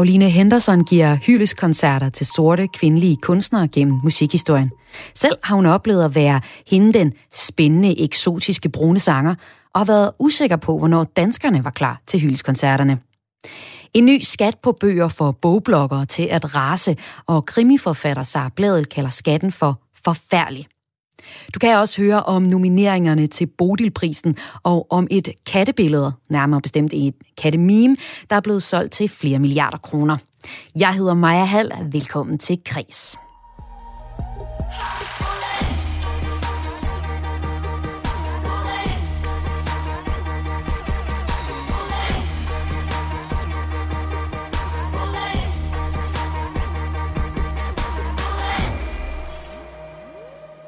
Karoline Henderson giver hyldeskoncerter til sorte kvindelige kunstnere gennem musikhistorien. Selv har hun oplevet at være hende den spændende, eksotiske brune sanger, og har været usikker på, hvornår danskerne var klar til hyldeskoncerterne. En ny skat på bøger for bogbloggere til at rase, og krimiforfatter Sara Bladel kalder skatten for forfærdelig. Du kan også høre om nomineringerne til Bodilprisen og om et kattebillede, nærmere bestemt et kattememe, der er blevet solgt til flere milliarder kroner. Jeg hedder Maja Hall. Velkommen til Kres.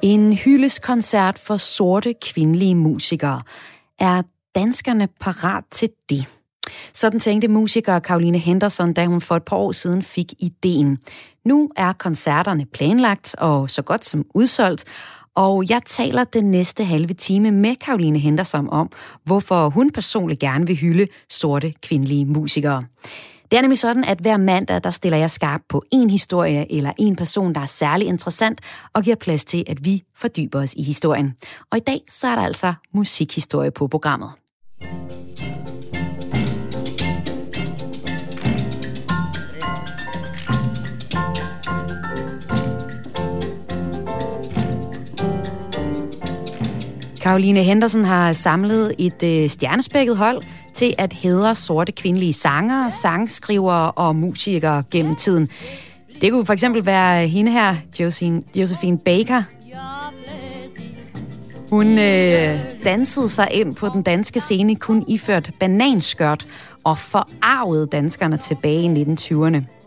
En hyldeskoncert for sorte kvindelige musikere. Er danskerne parat til det? Sådan tænkte musiker Karoline Henderson, da hun for et par år siden fik ideen. Nu er koncerterne planlagt og så godt som udsolgt, og jeg taler den næste halve time med Karoline Henderson om, hvorfor hun personligt gerne vil hylde sorte kvindelige musikere. Det er nemlig sådan, at hver mandag, der stiller jeg skarp på en historie eller en person, der er særlig interessant, og giver plads til, at vi fordyber os i historien. Og i dag, så er der altså musikhistorie på programmet. Karoline Henderson har samlet et øh, stjernespækket hold, til at hedre sorte kvindelige sangere, sangskrivere og musikere gennem tiden. Det kunne for eksempel være hende her, Josephine, Josephine Baker. Hun øh, dansede sig ind på den danske scene kun iført bananskørt og forarvede danskerne tilbage i 1920'erne.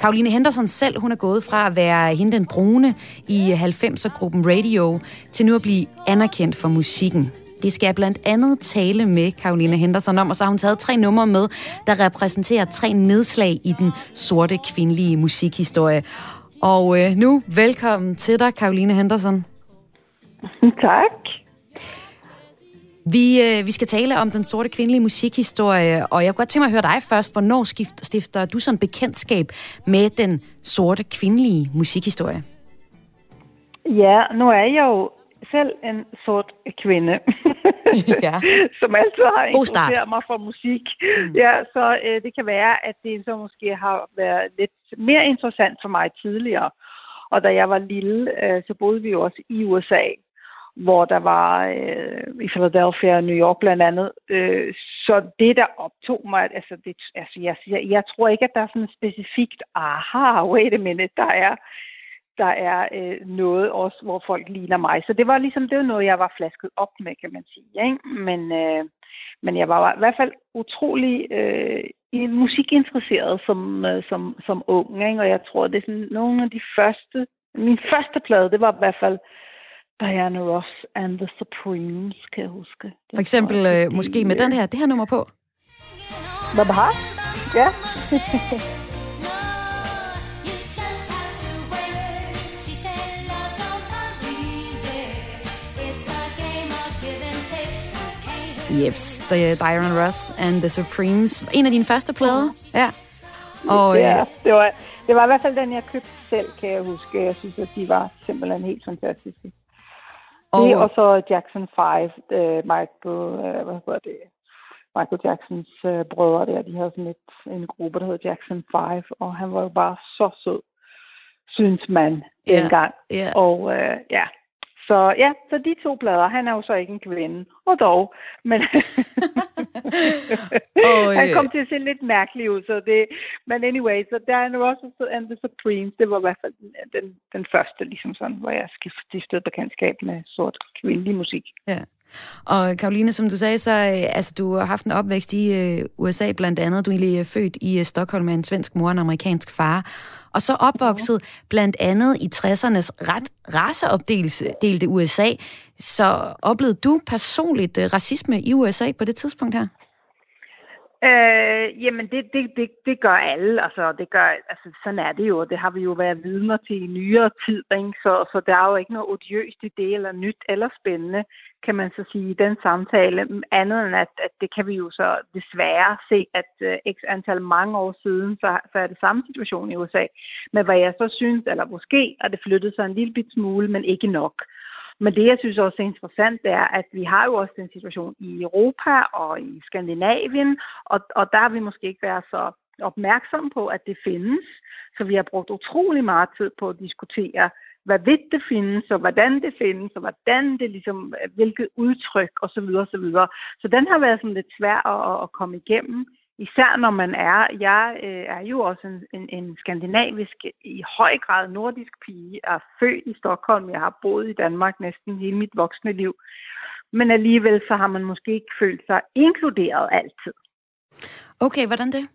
Karoline Henderson selv, hun er gået fra at være hende den brune i 90'er-gruppen Radio, til nu at blive anerkendt for musikken. Det skal jeg blandt andet tale med Karoline Henderson om, og så har hun taget tre numre med, der repræsenterer tre nedslag i den sorte kvindelige musikhistorie. Og øh, nu velkommen til dig, Karoline Henderson. Tak. Vi, øh, vi skal tale om den sorte kvindelige musikhistorie, og jeg kunne godt tænke mig at høre dig først. Hvornår skift, stifter du sådan bekendtskab med den sorte kvindelige musikhistorie? Ja, nu er jeg jo selv en sort kvinde, ja. som altid har interesseret mig for musik. Mm. Ja, så øh, det kan være, at det så måske har været lidt mere interessant for mig tidligere. Og da jeg var lille, øh, så boede vi jo også i USA, hvor der var øh, i Philadelphia og New York blandt andet. Øh, så det, der optog mig, altså, det, altså jeg, jeg, jeg tror ikke, at der er sådan specifikt, aha, wait a minute, der er der er øh, noget også, hvor folk ligner mig. Så det var ligesom det var noget, jeg var flasket op med, kan man sige. Ikke? Men, øh, men jeg var i hvert fald utrolig øh, musikinteresseret som, øh, som, som ung. Ikke? Og jeg tror, det er sådan nogle af de første... Min første plade, det var i hvert fald Diana Ross and the Supremes, kan jeg huske. Det For eksempel jeg, øh, måske med den her, det her nummer på. Hvad har? Ja. Jeps, The Diron Ross and The Supremes. En af dine første plader. Ja. Og, ja, øh, det var, det var i hvert fald den, jeg købte selv, kan jeg huske. Jeg synes, at de var simpelthen helt fantastiske. Og, det, og så Jackson 5, uh, Michael, uh, hvad hedder det, Michael Jacksons uh, brødre der, de havde sådan et, en gruppe, der hed Jackson 5, og han var jo bare så sød, synes man, dengang. Yeah, yeah. Og uh, ja, så ja, så de to plader, han er jo så ikke en kvinde, og dog, men oh, han kom til at se lidt mærkelig ud, så det, men anyway, så Diana Ross and the Supremes, det var i hvert fald den, den første, ligesom sådan, hvor jeg stiftede bekendtskab med sort kvindelig musik. Ja. Og Karoline, som du sagde, så øh, altså, du har haft en opvækst i øh, USA blandt andet. Du er egentlig øh, født i øh, Stockholm med en svensk mor og en amerikansk far. Og så opvokset blandt andet i 60'ernes ret raceopdelte USA. Så oplevede du personligt øh, racisme i USA på det tidspunkt her? Øh, jamen, det, det, det, det gør alle. Altså, det gør, altså, sådan er det jo. Det har vi jo været vidner til i nyere tid. Ikke? Så, så der er jo ikke noget odiøst i det, eller nyt eller spændende, kan man så sige, i den samtale. Andet end, at, at det kan vi jo så desværre se, at øh, x antal mange år siden, så, så er det samme situation i USA. Men hvad jeg så synes, eller måske at det flyttet sig en lille bit smule, men ikke nok. Men det, jeg synes også er interessant, det er, at vi har jo også den situation i Europa og i Skandinavien, og, og der har vi måske ikke været så opmærksomme på, at det findes. Så vi har brugt utrolig meget tid på at diskutere, hvad ved det findes, og hvordan det findes, og hvordan det ligesom, hvilket udtryk osv. osv. Så den har været sådan lidt svær at, at komme igennem. Især når man er, jeg øh, er jo også en, en, en skandinavisk, i høj grad nordisk pige, er født i Stockholm, jeg har boet i Danmark næsten hele mit voksne liv. Men alligevel så har man måske ikke følt sig inkluderet altid. Okay, hvordan det?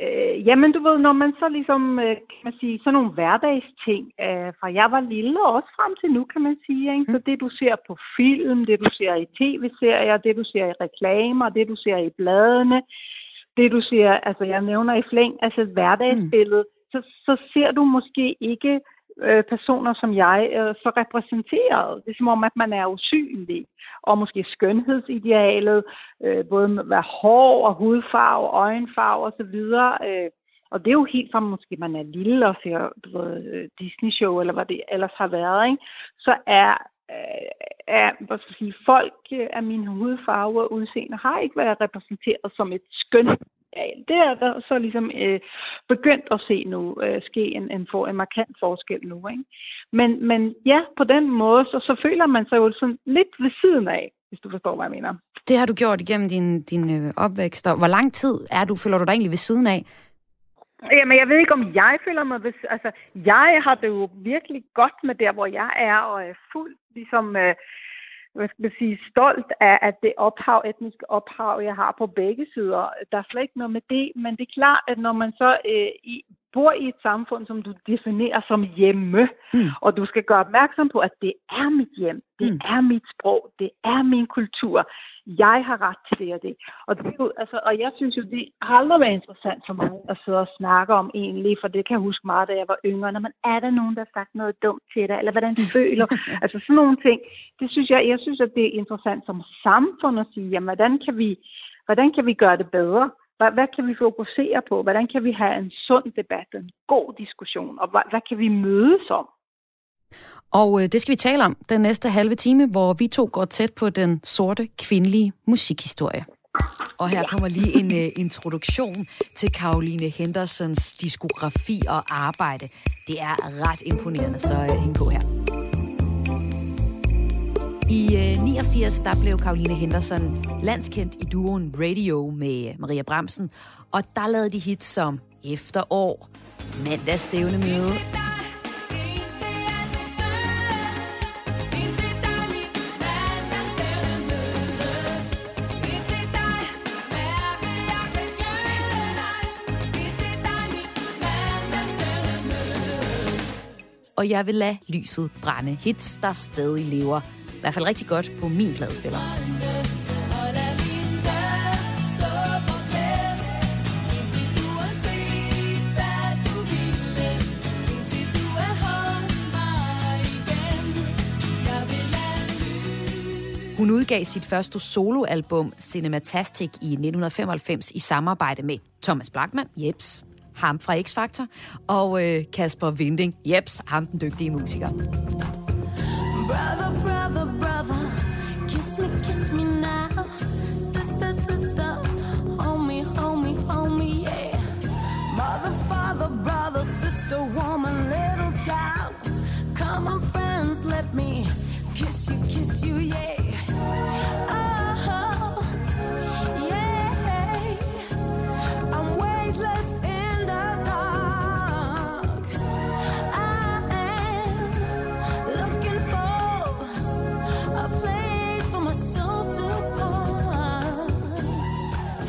Øh, jamen, du ved, når man så ligesom, øh, kan man sige, sådan nogle hverdagsting, øh, fra jeg var lille og også frem til nu, kan man sige, ikke? så mm. det du ser på film, det du ser i tv-serier, det du ser i reklamer, det du ser i bladene, det du ser, altså jeg nævner i flæng, altså et hverdagsbillede, mm. så, så ser du måske ikke øh, personer som jeg øh, så repræsenteret. Det er som om, at man er usynlig. Og måske skønhedsidealet, øh, både med hvad hår og hudfarve, øjenfarve osv., øh, og det er jo helt fra måske man er lille og ser ved, øh, Disney-show, eller hvad det ellers har været, ikke? så er, øh, er hvad skal jeg sige, folk af min hudfarve og udseende har ikke været repræsenteret som et skønt ja, det er der så ligesom øh, begyndt at se nu øh, ske en, en, for, en markant forskel nu. Ikke? Men, men ja, på den måde, så, så føler man sig jo sådan lidt ved siden af, hvis du forstår, hvad jeg mener. Det har du gjort igennem din, din øh, opvækst. Og hvor lang tid er du, føler du dig egentlig ved siden af? Jamen, jeg ved ikke, om jeg føler mig... Ved, altså, jeg har det jo virkelig godt med der, hvor jeg er, og er fuldt ligesom... Øh, hvad skal man sige, stolt af, at det ophav, etniske ophav, jeg har på begge sider. Der er slet ikke noget med det, men det er klart, at når man så øh, i, bor i et samfund, som du definerer som hjemme, mm. og du skal gøre opmærksom på, at det er mit hjem, det mm. er mit sprog, det er min kultur, jeg har ret til det og det. Og, det, altså, og jeg synes jo, det har aldrig været interessant for mig at sidde og snakke om egentlig, for det kan jeg huske meget, da jeg var yngre. Når man er der nogen, der har sagt noget dumt til dig, eller hvordan du føler. altså sådan nogle ting. Det synes jeg, jeg synes, at det er interessant som samfund at sige, jamen, hvordan kan vi, hvordan kan vi gøre det bedre? Hvad, hvad kan vi fokusere på? Hvordan kan vi have en sund debat, en god diskussion? Og hvad, hvad kan vi mødes om? Og øh, det skal vi tale om den næste halve time, hvor vi to går tæt på den sorte kvindelige musikhistorie. Og her kommer lige en uh, introduktion til Caroline Hendersons diskografi og arbejde. Det er ret imponerende, så uh, hæng på her. I øh, uh, 89 der blev Karoline Henderson landskendt i duoen Radio med Maria Bramsen, og der lavede de hits som Efterår, Mandagsstævne møde og jeg vil lade lyset brænde. Hits, der stadig lever. I hvert fald rigtig godt på min pladespiller. Hun udgav sit første soloalbum Cinematastic i 1995 i samarbejde med Thomas Blackman, Jeps, ham fra X-Factor, og øh, Kasper Vinding, jeps, ham den dygtige musiker. Kiss me, kiss me now. Sister, sister, me, hold me, yeah. Mother, father, brother, sister, woman, little child. Come on, friends, let me kiss you, kiss you, yeah.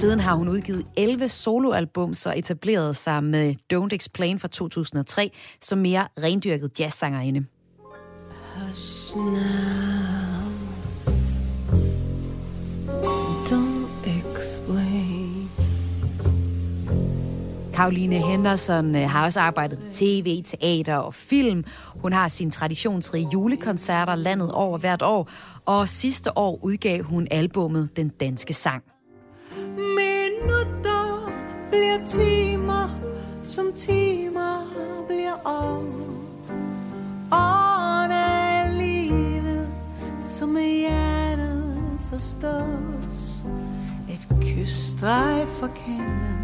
Siden har hun udgivet 11 soloalbums og etableret sig med Don't Explain fra 2003 som mere rendyrket jazzsangerinde. Hush now. Don't explain. Karoline Henderson øh, har også arbejdet tv, teater og film. Hun har sine traditionsrige julekoncerter landet over hvert år, og sidste år udgav hun albummet Den Danske Sang. Minutter bliver timer, som timer bliver år. Årene er livet, som er hjertet forstås. Et kys dig for kenden.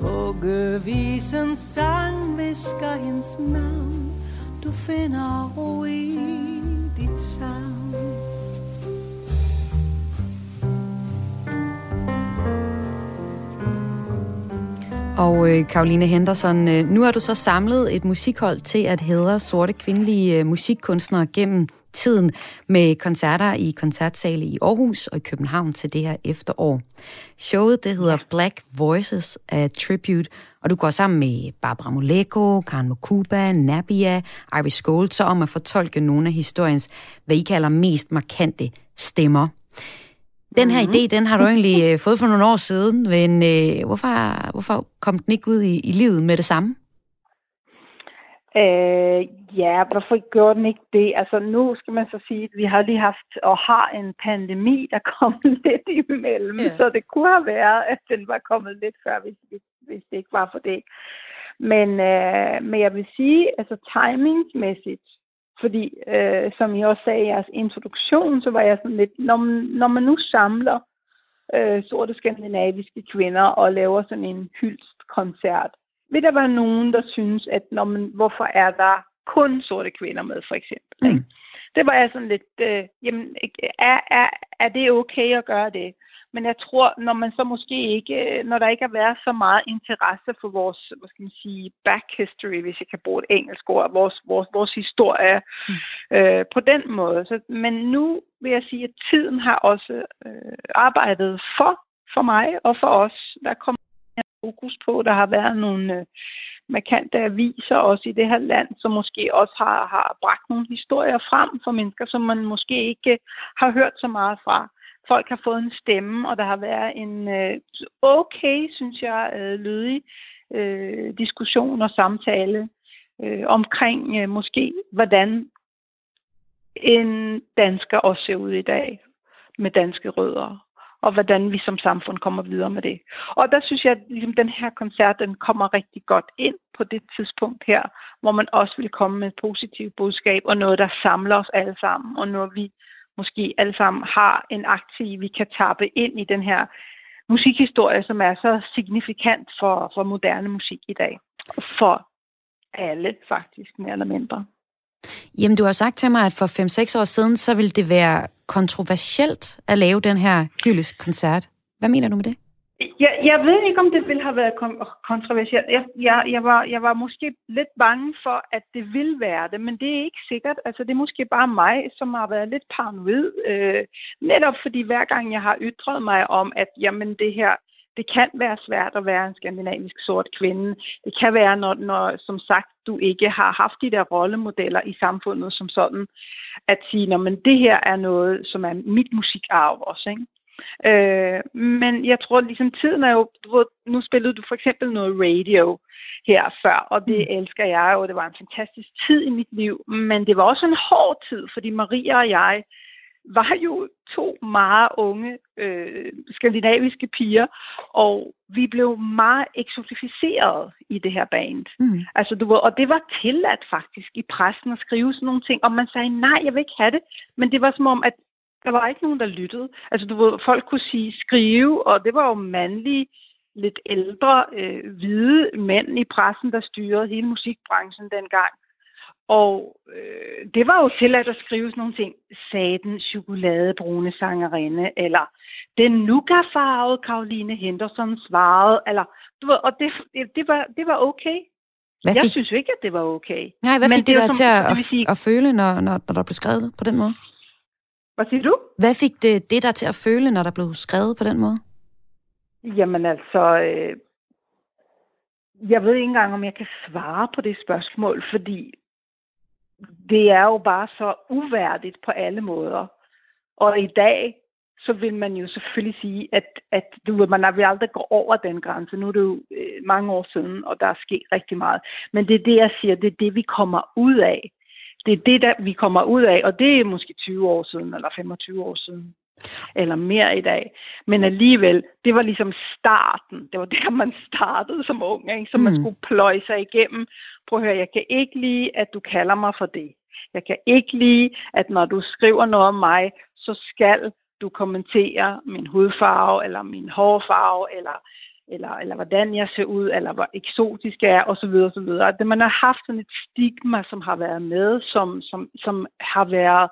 Vuggevisen sang visker hendes navn. Du finder ro i dit savn. Og øh, Karoline Henderson, øh, nu har du så samlet et musikhold til at hedre sorte kvindelige øh, musikkunstnere gennem tiden med koncerter i koncertsale i Aarhus og i København til det her efterår. Showet det hedder Black Voices af Tribute, og du går sammen med Barbara Moleko, Karen Mokuba, Nabia, Iris Gold, så om at fortolke nogle af historiens, hvad I kalder mest markante stemmer. Den her mm-hmm. idé, den har du egentlig øh, fået for nogle år siden, men øh, hvorfor, hvorfor kom den ikke ud i, i livet med det samme? Øh, ja, hvorfor gjorde den ikke det? Altså nu skal man så sige, at vi har lige haft og har en pandemi, der kom lidt imellem, ja. så det kunne have været, at den var kommet lidt før, hvis, hvis, hvis det ikke var for det. Men, øh, men jeg vil sige, altså timingsmæssigt, fordi, øh, som I også sagde i jeres introduktion, så var jeg sådan lidt, når man, når man nu samler øh, sorte skandinaviske kvinder og laver sådan en hyldstkoncert, vil der være nogen, der synes, at når man, hvorfor er der kun sorte kvinder med, for eksempel. Mm. Ikke? Det var jeg sådan lidt, øh, jamen, er, er, er det okay at gøre det? Men jeg tror, når man så måske ikke, når der ikke har været så meget interesse for vores, hvad skal man sige, back history, hvis jeg kan bruge et engelsk ord, vores, vores, vores historie mm. øh, på den måde. Så, men nu vil jeg sige, at tiden har også øh, arbejdet for, for mig og for os. Der kommer fokus på, der har været nogle øh, markante aviser også i det her land, som måske også har, har bragt nogle historier frem for mennesker, som man måske ikke har hørt så meget fra folk har fået en stemme, og der har været en øh, okay, synes jeg, øh, lydig øh, diskussion og samtale øh, omkring øh, måske, hvordan en dansker også ser ud i dag med danske rødder, og hvordan vi som samfund kommer videre med det. Og der synes jeg, at ligesom, den her koncert, den kommer rigtig godt ind på det tidspunkt her, hvor man også vil komme med et positivt budskab, og noget, der samler os alle sammen, og når vi måske alle sammen har en aktiv, vi kan tappe ind i den her musikhistorie, som er så signifikant for, for moderne musik i dag. For alle faktisk, mere eller mindre. Jamen, du har sagt til mig, at for 5-6 år siden, så ville det være kontroversielt at lave den her hyldeskoncert. Hvad mener du med det? Jeg, jeg ved ikke, om det ville have været kontroversielt. Jeg, jeg, jeg, var, jeg var måske lidt bange for, at det ville være det, men det er ikke sikkert. Altså, det er måske bare mig, som har været lidt paranoid. Øh, netop fordi hver gang jeg har ytret mig om, at jamen, det her, det kan være svært at være en skandinavisk sort kvinde. Det kan være, når, når som sagt, du ikke har haft de der rollemodeller i samfundet som sådan, at sige, at det her er noget, som er mit musikarv også. Ikke? Øh, men jeg tror ligesom tiden er jo, du nu spillede du for eksempel noget radio her før, og det mm. elsker jeg jo, det var en fantastisk tid i mit liv, men det var også en hård tid, fordi Maria og jeg var jo to meget unge øh, skandinaviske piger, og vi blev meget eksotificeret i det her band. Mm. Altså, du ved, og det var tilladt faktisk i pressen at skrive sådan nogle ting, og man sagde, nej, jeg vil ikke have det, men det var som om, at der var ikke nogen, der lyttede. Altså, du ved, folk kunne sige skrive, og det var jo mandlige, lidt ældre, øh, hvide mænd i pressen, der styrede hele musikbranchen dengang. Og øh, det var jo tilladt at skrive sådan nogle ting. Saten chokoladebrune sangerinde, eller den nukafarvede Karoline Henderson svarede, eller du ved, og det, det, var, det var okay. Hvad fik... Jeg synes jo ikke, at det var okay. Nej, hvad fik Men det, det dig til at, sige... at føle, når, når, når der blev skrevet på den måde? Hvad siger du? Hvad fik det, det der til at føle, når der blev skrevet på den måde? Jamen altså, øh, jeg ved ikke engang, om jeg kan svare på det spørgsmål, fordi det er jo bare så uværdigt på alle måder. Og i dag, så vil man jo selvfølgelig sige, at, at du, man vil aldrig gå over den grænse. Nu er det jo øh, mange år siden, og der er sket rigtig meget. Men det er det, jeg siger, det er det, vi kommer ud af. Det er det, der vi kommer ud af, og det er måske 20 år siden, eller 25 år siden eller mere i dag. Men alligevel, det var ligesom starten. Det var der, man startede som ung, ikke? så man mm. skulle pløje sig igennem. Prøv at høre, jeg kan ikke lide, at du kalder mig for det. Jeg kan ikke lide, at når du skriver noget om mig, så skal du kommentere min hudfarve, eller min hårfarve, eller, eller, eller hvordan jeg ser ud, eller hvor eksotisk jeg er, osv. osv. At man har haft sådan et stigma, som har været med, som, som, som har været,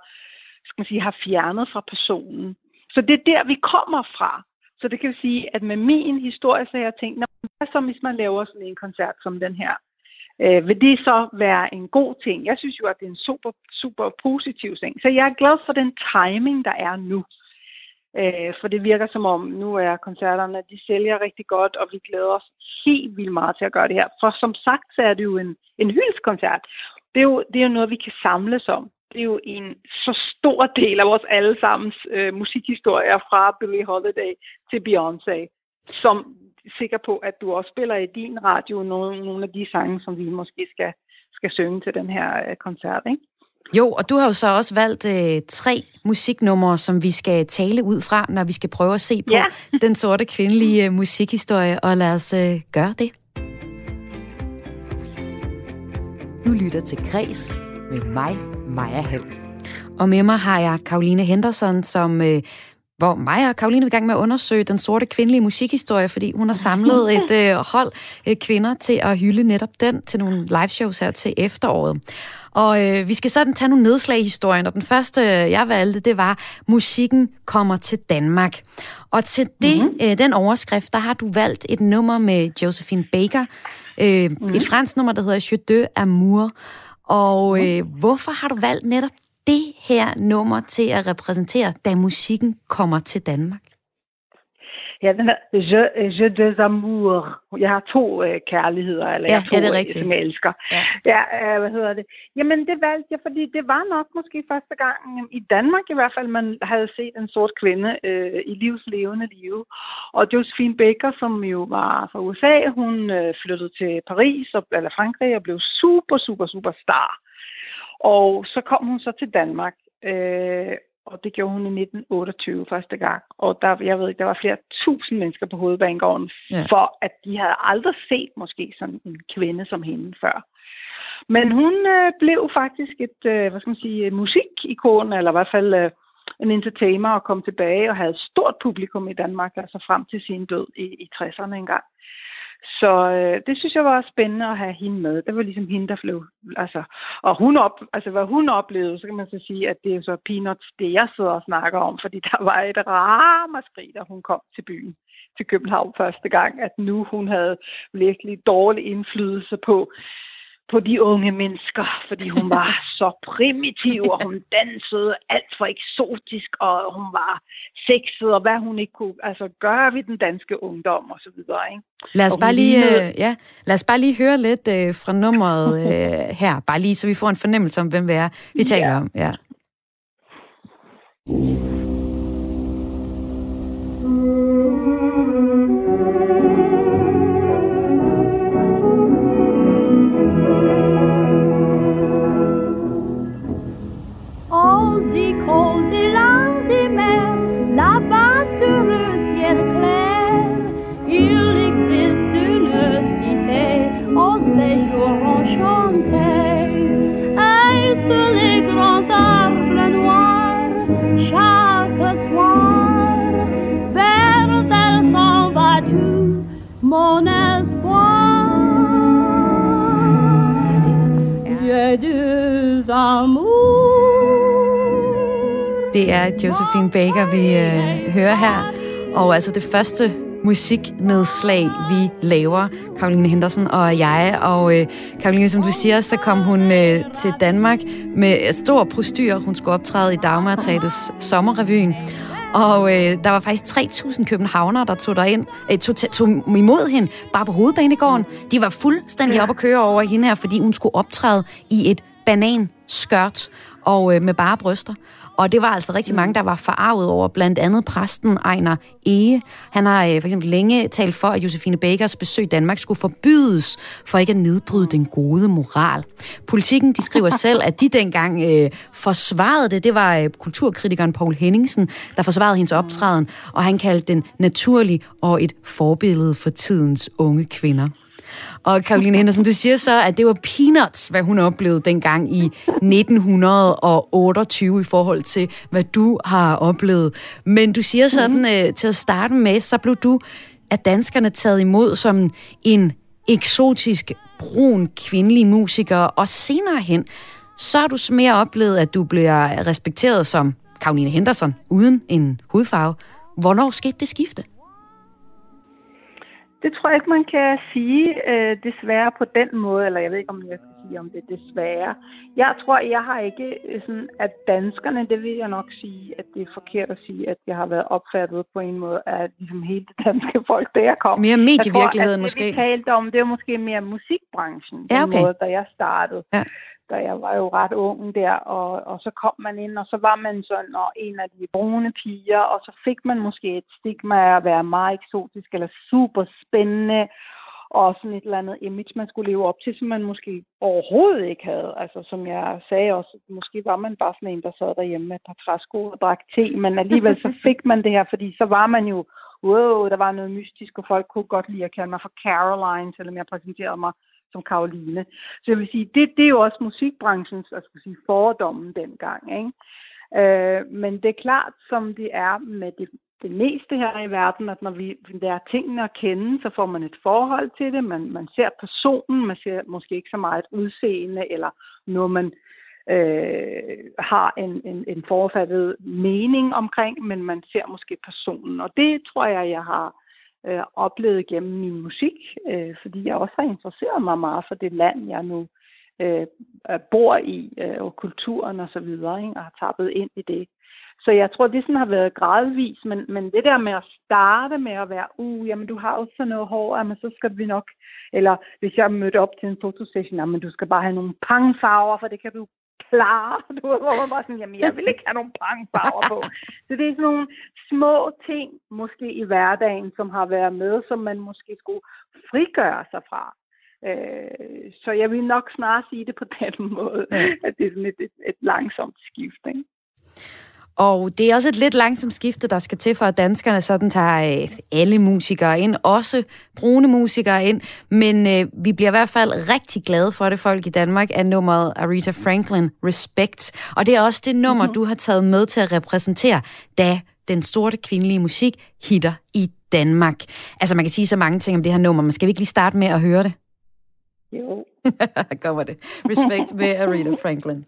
skal man sige, har fjernet fra personen. Så det er der, vi kommer fra. Så det kan sige, at med min historie, så har jeg tænkt, hvad så hvis man laver sådan en koncert som den her? Øh, vil det så være en god ting? Jeg synes jo, at det er en super, super positiv ting. Så jeg er glad for den timing, der er nu. Øh, for det virker som om, nu er koncerterne, de sælger rigtig godt, og vi glæder os helt vildt meget til at gøre det her. For som sagt, så er det jo en, en hyldskoncert. Det er, jo, det er jo noget, vi kan samles om det er jo en så stor del af vores allesammens øh, musikhistorier fra Billie Holiday til Beyoncé, som sikker på, at du også spiller i din radio nogle, nogle af de sange, som vi måske skal, skal synge til den her øh, koncert, ikke? Jo, og du har jo så også valgt øh, tre musiknumre, som vi skal tale ud fra, når vi skal prøve at se på ja. den sorte kvindelige øh, musikhistorie, og lad os øh, gøre det. Du lytter til Græs med mig, Maja Hall. Og med mig har jeg Karoline Henderson, som øh, hvor mig og Karoline er i gang med at undersøge den sorte kvindelige musikhistorie, fordi hun har samlet et øh, hold øh, kvinder til at hylde netop den til nogle liveshows her til efteråret. Og øh, vi skal sådan tage nogle nedslag i historien, og den første, øh, jeg valgte, det var, musikken kommer til Danmark. Og til det, mm-hmm. øh, den overskrift, der har du valgt et nummer med Josephine Baker, øh, mm-hmm. et fransk nummer, der hedder Je de Amour. Og øh, hvorfor har du valgt netop det her nummer til at repræsentere, da musikken kommer til Danmark? Ja, den er Je, Je des Amours. Jeg har to øh, kærligheder, eller ja, jeg to, er det rigtigt? som jeg elsker. Ja, ja øh, hvad hedder det? Jamen, det valgte jeg, fordi det var nok måske første gang i Danmark i hvert fald, man havde set en sort kvinde øh, i livslevende liv. Og Josephine Baker, som jo var fra USA, hun øh, flyttede til Paris, og, eller Frankrig, og blev super, super, super star. Og så kom hun så til Danmark, øh, og det gjorde hun i 1928 første gang. Og der, jeg ved ikke, der var flere tusind mennesker på hovedbanegården, ja. for at de havde aldrig set måske sådan en kvinde som hende før. Men hun øh, blev faktisk et, øh, hvad skal man sige, musikikon, eller i hvert fald øh, en entertainer, og kom tilbage og havde et stort publikum i Danmark, altså frem til sin død i, i 60'erne engang. Så øh, det synes jeg var spændende at have hende med. Det var ligesom hende, der blev... Altså, og hun op, altså, hvad hun oplevede, så kan man så sige, at det er så peanuts, det jeg sidder og snakker om, fordi der var et ramaskrig, da hun kom til byen, til København første gang, at nu hun havde virkelig dårlig indflydelse på på de unge mennesker, fordi hun var så primitiv, og hun dansede alt for eksotisk, og hun var sexet, og hvad hun ikke kunne altså, gøre ved den danske ungdom, og så videre. Ikke? Lad os, bare lige, øh, ja, lad os bare lige høre lidt øh, fra nummeret øh, her, bare lige så vi får en fornemmelse om, hvem vi er, vi taler ja. om. Ja. Josephine Baker, vi øh, hører her. Og altså det første musiknedslag, vi laver, Karoline Henderson og jeg. Og øh, Karoline, som du siger, så kom hun øh, til Danmark med et stort prostyr. Hun skulle optræde i Dagmartatets sommerrevyen. Og øh, der var faktisk 3.000 københavnere, der tog, ind, øh, tog, tog imod hende bare på hovedbanegården. De var fuldstændig ja. op at køre over hende her, fordi hun skulle optræde i et bananskørt og øh, med bare bryster. Og det var altså rigtig mange, der var forarvet over, blandt andet præsten Ejner Ege. Han har øh, for eksempel længe talt for, at Josefine Bakers besøg i Danmark skulle forbydes for ikke at nedbryde den gode moral. Politikken de skriver selv, at de dengang øh, forsvarede det. Det var øh, kulturkritikeren Paul Henningsen, der forsvarede hendes optræden, og han kaldte den naturlig og et forbillede for tidens unge kvinder. Og Karoline Henderson, du siger så, at det var peanuts, hvad hun oplevede dengang i 1928 i forhold til, hvad du har oplevet. Men du siger sådan, mm-hmm. til at starte med, så blev du af danskerne taget imod som en eksotisk brun kvindelig musiker, og senere hen, så har du mere oplevet, at du bliver respekteret som Karoline Henderson uden en hudfarve. Hvornår skete det skifte? Det tror jeg ikke, man kan sige øh, desværre på den måde, eller jeg ved ikke, om jeg skal sige, om det er desværre. Jeg tror, jeg har ikke øh, sådan, at danskerne, det vil jeg nok sige, at det er forkert at sige, at jeg har været opfattet på en måde af ligesom hele det danske folk, da jeg kom. Mere medievirkeligheden måske? Det, vi talte om, det var måske mere musikbranchen, ja, okay. den måde, da jeg startede. Ja da jeg var jo ret ung der, og, og så kom man ind, og så var man sådan og en af de brune piger, og så fik man måske et stigma af at være meget eksotisk eller super spændende, og sådan et eller andet image, man skulle leve op til, som man måske overhovedet ikke havde. Altså som jeg sagde også, måske var man bare sådan en, der sad derhjemme med et par træsko og drak te, men alligevel så fik man det her, fordi så var man jo, wow, der var noget mystisk, og folk kunne godt lide at kalde mig for Caroline, selvom jeg præsenterede mig som Karoline. Så jeg vil sige, det, det er jo også musikbranchens jeg skal sige, fordomme dengang. Ikke? Øh, men det er klart, som det er med det, det meste her i verden, at når vi lærer tingene at kende, så får man et forhold til det. Man, man ser personen, man ser måske ikke så meget udseende, eller noget, man øh, har en, en, en forfattet mening omkring, men man ser måske personen. Og det tror jeg, jeg har øh, oplevet gennem min musik, øh, fordi jeg også har interesseret mig meget for det land, jeg nu øh, øh, bor i, øh, og kulturen og så videre, ikke? og har tappet ind i det. Så jeg tror, det sådan har været gradvis, men, men det der med at starte med at være, uh, jamen du har også sådan noget hår, jamen så skal vi nok, eller hvis jeg mødte op til en fotosession, jamen du skal bare have nogle pangfarver, for det kan du klare, du ved, hvor man bare sådan, jamen jeg vil ikke have nogen pangfarver på. Så det er sådan nogle små ting, måske i hverdagen, som har været med, som man måske skulle frigøre sig fra. Øh, så jeg vil nok snart sige det på den måde, at det er sådan et, et, et langsomt skift. Ikke? Og det er også et lidt langsomt skifte, der skal til for, at danskerne sådan tager øh, alle musikere ind, også brune musikere ind. Men øh, vi bliver i hvert fald rigtig glade for det, folk i Danmark, af nummeret Aretha Franklin, Respect. Og det er også det nummer, mm-hmm. du har taget med til at repræsentere, da den store kvindelige musik hitter i Danmark. Altså, man kan sige så mange ting om det her nummer, men skal vi ikke lige starte med at høre det? Jo. Kommer det. Respect med Aretha Franklin.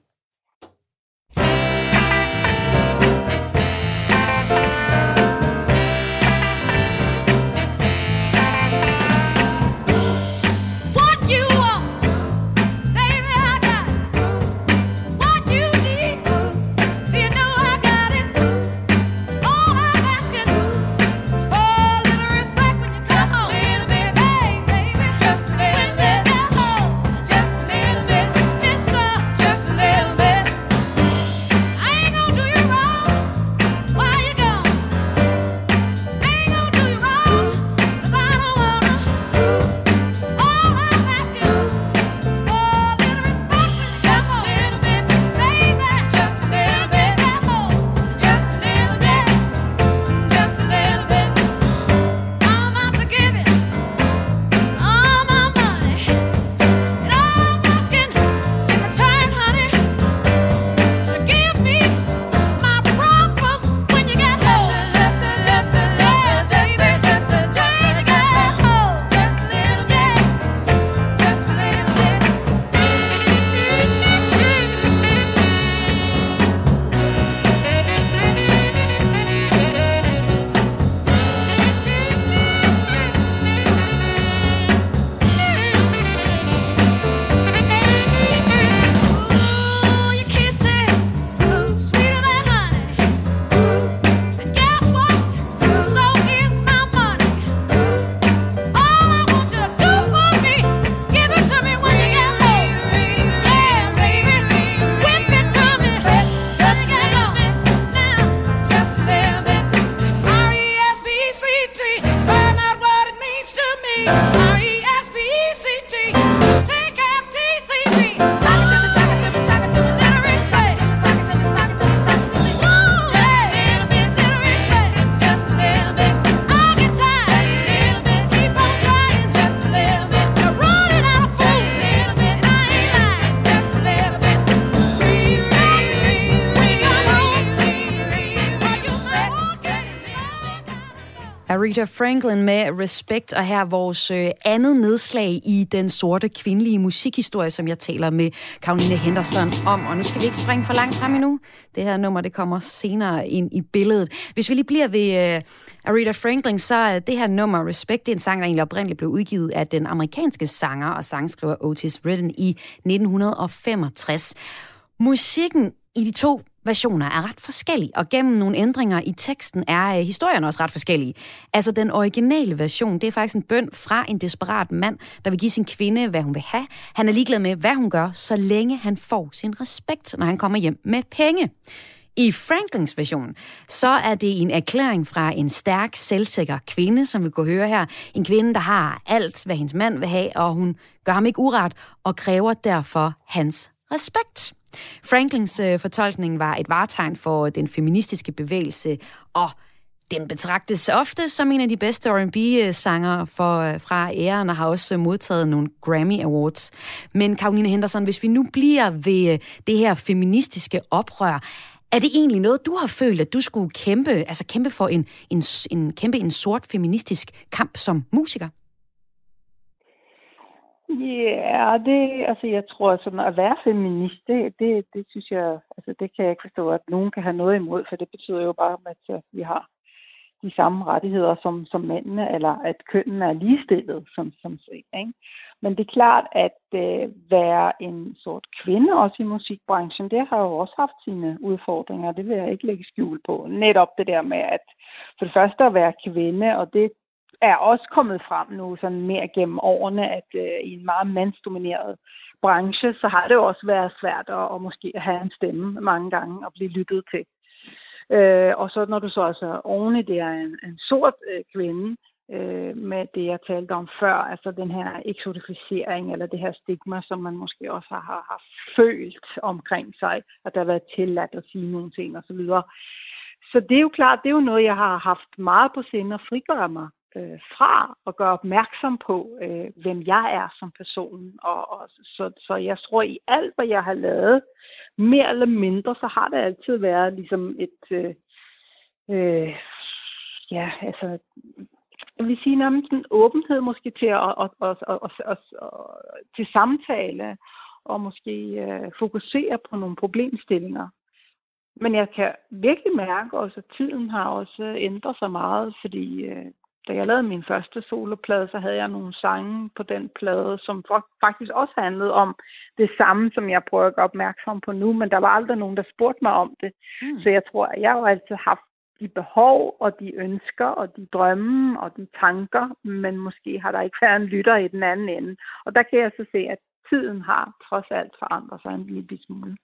Aretha Franklin med Respect, og her vores øh, andet nedslag i den sorte kvindelige musikhistorie, som jeg taler med Karoline Henderson om. Og nu skal vi ikke springe for langt frem endnu. Det her nummer, det kommer senere ind i billedet. Hvis vi lige bliver ved øh, Aretha Franklin, så er det her nummer Respect, det er en sang, der egentlig oprindeligt blev udgivet af den amerikanske sanger og sangskriver Otis Redding i 1965. Musikken i de to versioner er ret forskellige, og gennem nogle ændringer i teksten er øh, historien også ret forskellige. Altså den originale version, det er faktisk en bøn fra en desperat mand, der vil give sin kvinde, hvad hun vil have. Han er ligeglad med, hvad hun gør, så længe han får sin respekt, når han kommer hjem med penge. I Franklins version, så er det en erklæring fra en stærk, selvsikker kvinde, som vi kunne høre her. En kvinde, der har alt, hvad hendes mand vil have, og hun gør ham ikke uret, og kræver derfor hans respekt. Franklins øh, fortolkning var et varetegn for den feministiske bevægelse, og den betragtes ofte som en af de bedste R&B-sanger for, øh, fra æren, og har også modtaget nogle Grammy Awards. Men Karoline Henderson, hvis vi nu bliver ved øh, det her feministiske oprør, er det egentlig noget, du har følt, at du skulle kæmpe, altså kæmpe for en, en, en, kæmpe en sort feministisk kamp som musiker? Ja, det, altså jeg tror sådan at være feminist, det, det, det synes jeg, altså det kan jeg ikke forstå, at nogen kan have noget imod, for det betyder jo bare, at øh, vi har de samme rettigheder som, som mændene, eller at kønnen er ligestillet som, som set. Ikke? Men det er klart, at øh, være en sort kvinde også i musikbranchen, det har jo også haft sine udfordringer. Det vil jeg ikke lægge skjul på. Netop det der med at for det første at være kvinde, og det er også kommet frem nu sådan mere gennem årene, at øh, i en meget mandsdomineret branche, så har det jo også været svært at, at måske have en stemme mange gange og blive lyttet til. Øh, og så når du så altså oven i det er en, en sort øh, kvinde, øh, med det, jeg talte om før, altså den her eksotificering eller det her stigma, som man måske også har, har, har følt omkring sig, at der har været tilladt at sige nogle ting osv. Så, så det er jo klart, det er jo noget, jeg har haft meget på sinde at frigøre mig øh, fra og gøre opmærksom på, øh, hvem jeg er som person. Og, og så, så jeg tror, i alt, hvad jeg har lavet, mere eller mindre, så har det altid været ligesom et... Øh, øh, ja, altså jeg vil sige nærmest en åbenhed måske til at, at, at, at, at, at, at til samtale og måske øh, fokusere på nogle problemstillinger. Men jeg kan virkelig mærke også, at tiden har også ændret sig meget, fordi øh, da jeg lavede min første soloplade, så havde jeg nogle sange på den plade, som faktisk også handlede om det samme, som jeg prøver at gøre opmærksom på nu, men der var aldrig nogen, der spurgte mig om det. Mm. Så jeg tror, at jeg har altid haft de behov og de ønsker og de drømme og de tanker, men måske har der ikke været en lytter i den anden ende. Og der kan jeg så se, at tiden har trods alt forandret sig en lille smule.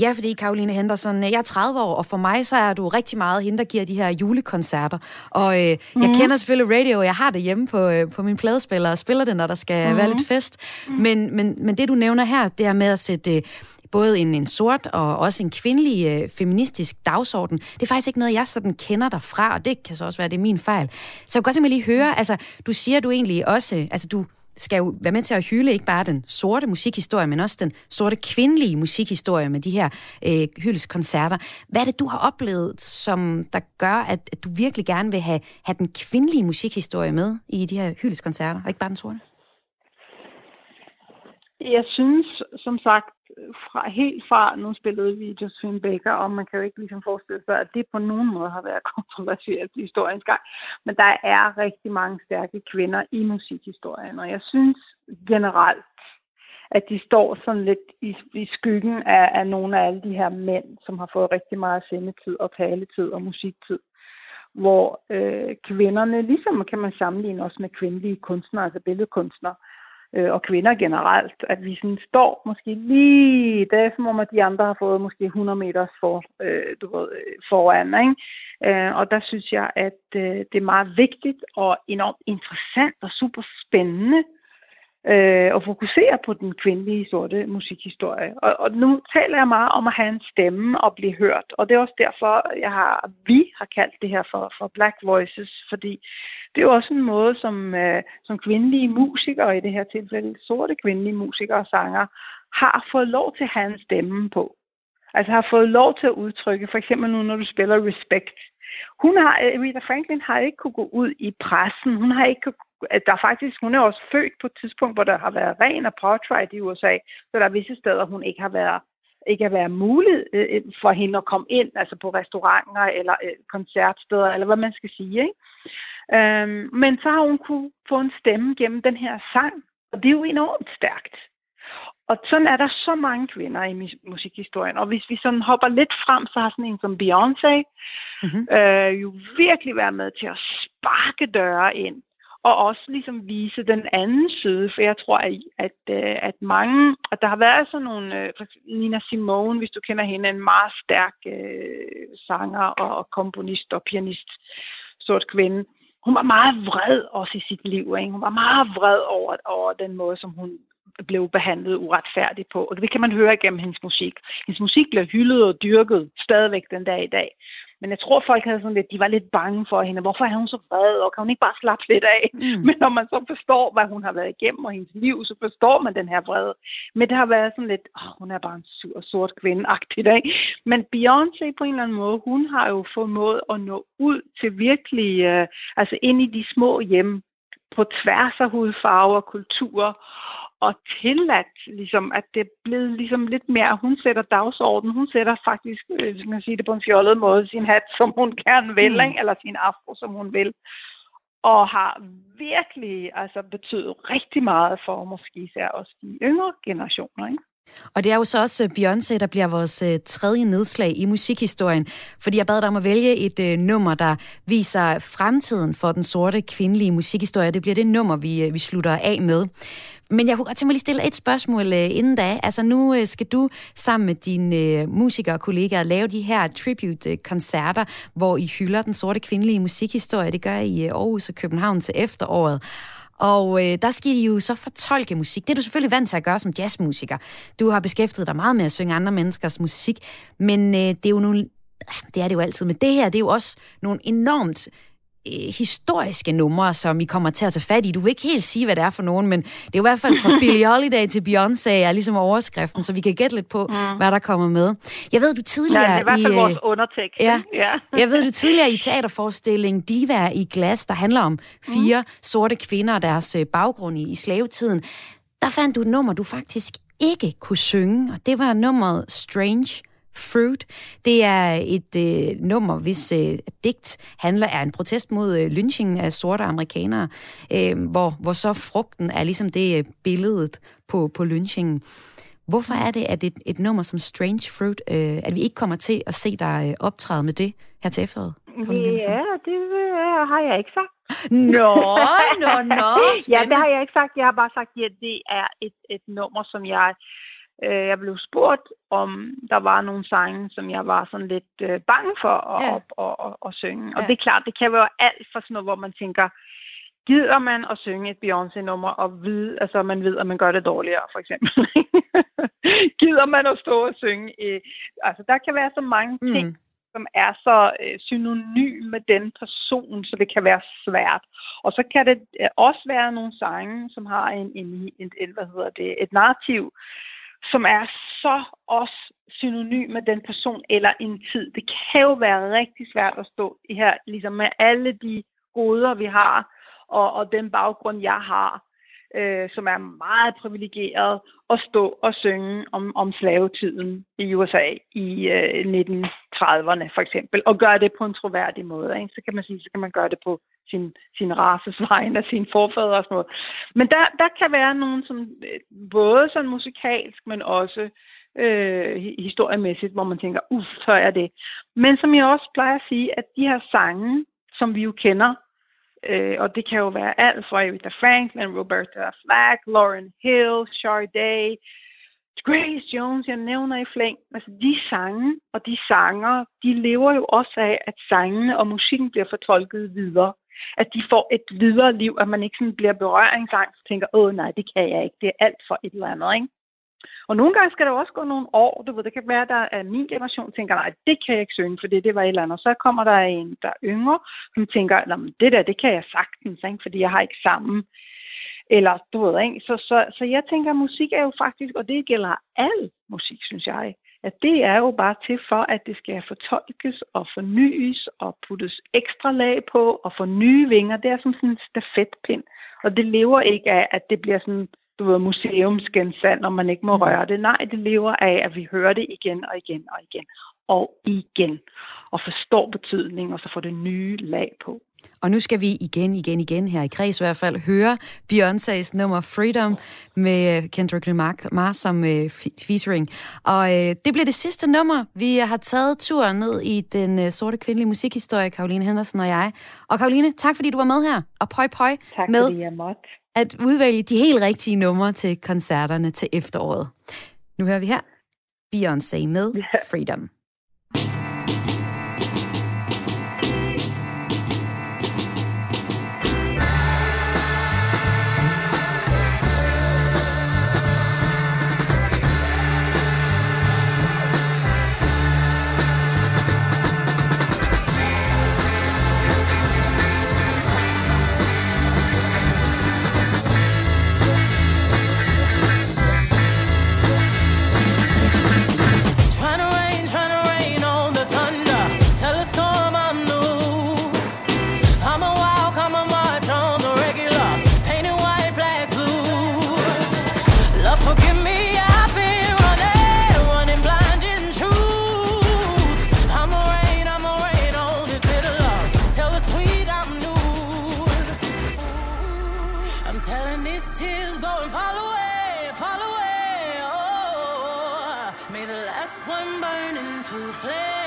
Ja, fordi Karoline Henderson, jeg er 30 år, og for mig så er du rigtig meget hende, der giver de her julekoncerter. Og øh, mm. jeg mhm. kender selvfølgelig radio, jeg har det hjemme på, øh, på min pladespiller og spiller det, når der skal mm. være lidt fest. Mm. Men, men, men det, du nævner her, det er med at sætte øh, både en, en sort og også en kvindelig øh, feministisk dagsorden. Det er faktisk ikke noget, jeg sådan kender dig fra, og det kan så også være, det er min fejl. Så jeg kan godt simpelthen lige høre, altså, du siger du egentlig også, altså du skal jo være med til at hylde ikke bare den sorte musikhistorie, men også den sorte kvindelige musikhistorie med de her øh, hyldeskoncerter. Hvad er det, du har oplevet, som der gør, at, at du virkelig gerne vil have, have den kvindelige musikhistorie med i de her hyldeskoncerter, og ikke bare den sorte? Jeg synes, som sagt, fra, helt fra, nu spillede vi Josephine Baker, og man kan jo ikke ligesom forestille sig, at det på nogen måde har været kontroversielt i historiens gang. Men der er rigtig mange stærke kvinder i musikhistorien, og jeg synes generelt, at de står sådan lidt i, i skyggen af, af nogle af alle de her mænd, som har fået rigtig meget sendetid og taletid og musiktid hvor øh, kvinderne, ligesom kan man sammenligne også med kvindelige kunstnere, altså billedkunstnere, øh, og kvinder generelt, at vi sådan står måske lige, der, som om, at de andre har fået måske 100 meter for, øh, du ved, øh, foran. Ikke? Øh, og der synes jeg, at øh, det er meget vigtigt og enormt interessant og super spændende øh, og fokusere på den kvindelige sorte musikhistorie. Og, og nu taler jeg meget om at have en stemme og blive hørt, og det er også derfor, jeg har, vi har kaldt det her for, for Black Voices, fordi det er jo også en måde, som, øh, som kvindelige musikere, i det her tilfælde sorte kvindelige musikere og sanger, har fået lov til at have en stemme på. Altså har fået lov til at udtrykke, for eksempel nu, når du spiller Respect, Hun har, Rita Franklin har ikke kunne gå ud i pressen. Hun har ikke der er faktisk, hun er også født på et tidspunkt, hvor der har været ren apartheid i USA, så der er visse steder, hun ikke har været ikke har været muligt øh, øh, for hende at komme ind, altså på restauranter eller øh, koncertsteder, eller hvad man skal sige. Ikke? Øhm, men så har hun kunne få en stemme gennem den her sang, og det er jo enormt stærkt. Og sådan er der så mange kvinder i musikhistorien. Og hvis vi sådan hopper lidt frem, så har sådan en som Beyoncé mm-hmm. øh, jo virkelig været med til at sparke døre ind og også ligesom vise den anden side, for jeg tror, at, at, øh, at mange, og der har været sådan nogle, øh, Nina Simone, hvis du kender hende, en meget stærk øh, sanger og komponist og pianist, sort kvinde. Hun var meget vred også i sit liv. Ikke? Hun var meget vred over, over den måde, som hun blev behandlet uretfærdigt på. Og det kan man høre igennem hendes musik. Hendes musik bliver hyldet og dyrket stadigvæk den dag i dag. Men jeg tror, folk havde sådan lidt, de var lidt bange for hende. Hvorfor er hun så vred, og kan hun ikke bare slappe lidt af? Mm. Men når man så forstår, hvad hun har været igennem og hendes liv, så forstår man den her vrede. Men det har været sådan lidt, åh, hun er bare en sur, sort kvinde-agtig dag. Men Beyoncé på en eller anden måde, hun har jo formået at nå ud til virkelig, øh, altså ind i de små hjem, på tværs af hudfarver og kulturer, og tilladt, ligesom, at det er blevet ligesom lidt mere, hun sætter dagsordenen, hun sætter faktisk, øh, hvis man sige det på en fjollet måde, sin hat, som hun gerne vil, mm. eller sin afro, som hun vil. Og har virkelig altså, betydet rigtig meget for måske især også de yngre generationer. Ikke? Og det er jo så også øh, Beyoncé, der bliver vores øh, tredje nedslag i musikhistorien, fordi jeg bad dig om at vælge et øh, nummer, der viser fremtiden for den sorte kvindelige musikhistorie. Det bliver det nummer, vi, øh, vi slutter af med. Men jeg kunne godt tænke mig lige stille et spørgsmål øh, inden da. Altså nu øh, skal du sammen med dine øh, musikere og kollegaer lave de her tribute-koncerter, hvor I hylder den sorte kvindelige musikhistorie. Det gør I i Aarhus og København til efteråret. Og øh, der skal I jo så fortolke musik. Det er du selvfølgelig vant til at gøre som jazzmusiker. Du har beskæftiget dig meget med at synge andre menneskers musik, men øh, det er jo nogle det er det jo altid, men det her, det er jo også nogle enormt øh, historiske numre, som I kommer til at tage fat i. Du vil ikke helt sige, hvad det er for nogen, men det er jo i hvert fald fra Billie Holiday til Beyoncé er ligesom overskriften, så vi kan gætte lidt på, mm. hvad der kommer med. Jeg ved, du tidligere... Ja, det er i hvert fald vores øh, undertekst. Ja, ja. jeg ved, du tidligere i teaterforestillingen Diva i glas, der handler om fire mm. sorte kvinder og deres øh, baggrund i, i slavetiden, der fandt du et nummer, du faktisk ikke kunne synge, og det var nummeret Strange Fruit. Det er et øh, nummer, hvis øh, digt handler er en protest mod øh, lynchingen af sorte amerikanere, øh, hvor, hvor så frugten er ligesom det øh, billedet på, på lynchingen. Hvorfor er det, at et, et nummer som Strange Fruit, øh, at vi ikke kommer til at se dig øh, optræde med det her til efteråret? Ja, det øh, har jeg ikke sagt. Nå, nå, nå. Ja, det har jeg ikke sagt. Jeg har bare sagt, at det er et, et nummer, som jeg Øh, jeg blev spurgt, om der var nogle sange, som jeg var sådan lidt øh, bange for at, ja. at, at, at, at synge. Og ja. det er klart, det kan være alt for sådan noget, hvor man tænker, gider man at synge et Beyoncé-nummer og vide, altså man ved, at man gør det dårligere, for eksempel. gider man at stå og synge? Øh, altså der kan være så mange mm. ting, som er så øh, synonym med den person, så det kan være svært. Og så kan det øh, også være nogle sange, som har en, en, en, en hvad hedder det, et narrativ, som er så også synonym med den person eller en tid. Det kan jo være rigtig svært at stå i her, ligesom med alle de goder, vi har, og, og den baggrund, jeg har, øh, som er meget privilegeret, at stå og synge om, om slavetiden i USA i øh, 1930'erne for eksempel, og gøre det på en troværdig måde. Ikke? Så kan man sige, så kan man gøre det på sin, sin races vegne og sine forfædre og sådan noget. Men der, der kan være nogen, som øh, både sådan musikalsk, men også øh, historiemæssigt, hvor man tænker, uff, så er det. Men som jeg også plejer at sige, at de her sange, som vi jo kender, øh, og det kan jo være alt fra Aretha Franklin, Roberta Flack, Lauren Hill, Sade, Grace Jones, jeg nævner i flæng. Altså de sange og de sanger, de lever jo også af, at sangene og musikken bliver fortolket videre at de får et videre liv, at man ikke sådan bliver berøringsangst og tænker, åh nej, det kan jeg ikke, det er alt for et eller andet, ikke? Og nogle gange skal der også gå nogle år, du ved, det kan være, at der er min generation, tænker, nej, det kan jeg ikke synge, for det, det var et eller andet. Så kommer der en, der er yngre, som tænker, det der, det kan jeg sagtens, ikke? fordi jeg har ikke sammen. Eller, du ved, ikke? Så, så, så jeg tænker, at musik er jo faktisk, og det gælder al musik, synes jeg, at det er jo bare til for, at det skal fortolkes og fornyes og puttes ekstra lag på og få nye vinger. Det er som sådan en stafetpind. Og det lever ikke af, at det bliver sådan, du ved, museumsgensand, når man ikke må mm. røre det. Nej, det lever af, at vi hører det igen og igen og igen og igen. Og forstår betydningen, og så får det nye lag på. Og nu skal vi igen, igen, igen her i Kreds i hvert fald høre Beyoncé's nummer Freedom med Kendrick Lamar som uh, featuring. Og uh, det bliver det sidste nummer. Vi har taget turen ned i den uh, sorte kvindelige musikhistorie, Karoline Henderson og jeg. Og Karoline, tak fordi du var med her. Og pøj pøj tak, med. At udvælge de helt rigtige numre til koncerterne til efteråret. Nu hører vi her Beyoncé med Freedom. I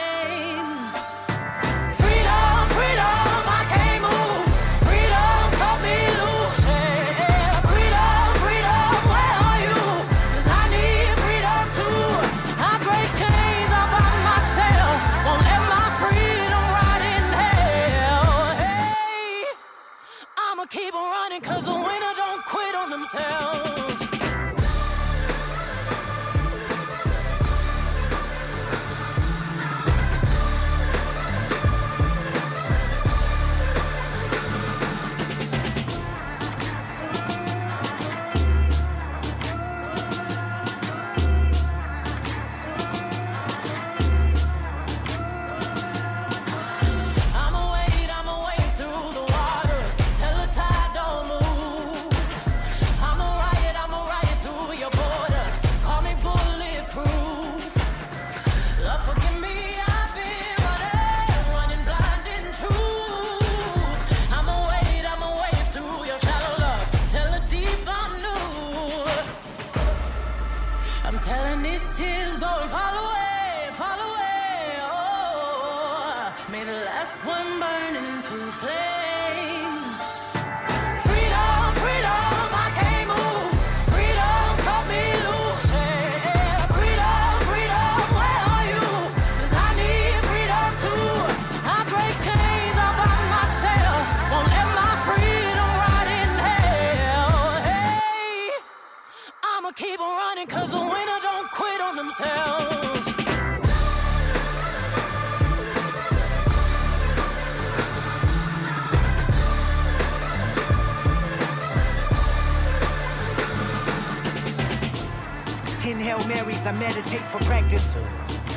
meditate for practice.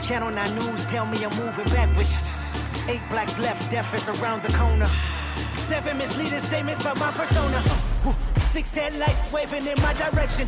Channel 9 News tell me I'm moving backwards. Eight blacks left, death is around the corner. Seven misleading statements about my persona. Six headlights waving in my direction.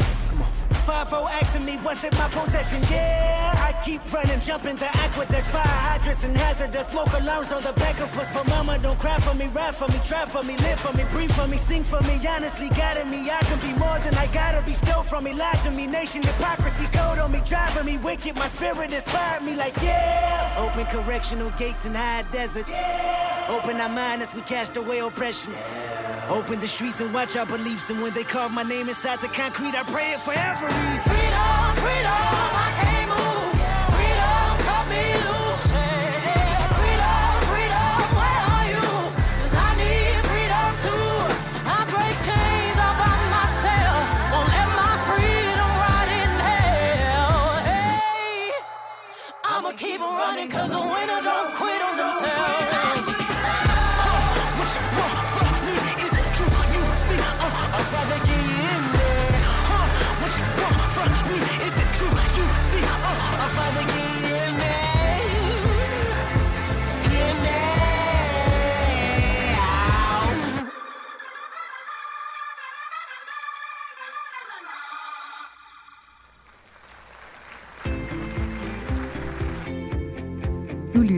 5-0 asking me what's in my possession. Yeah, keep running, jumping the aqueducts, fire hydrants and hazardous smoke alarms on the back of us. But mama, don't cry for me, ride for me, try for me, live for me, breathe for me, sing for me. Honestly, guiding me, I can be more than I gotta be. Stole from me, lied to me, nation hypocrisy, code on me, driving me wicked. My spirit inspired me, like yeah. Open correctional gates in high desert. Yeah. Open our mind as we cast away oppression. Yeah. Open the streets and watch our beliefs. And when they carve my name inside the concrete, I pray it forever. Freedom, freedom, I can't move. Cause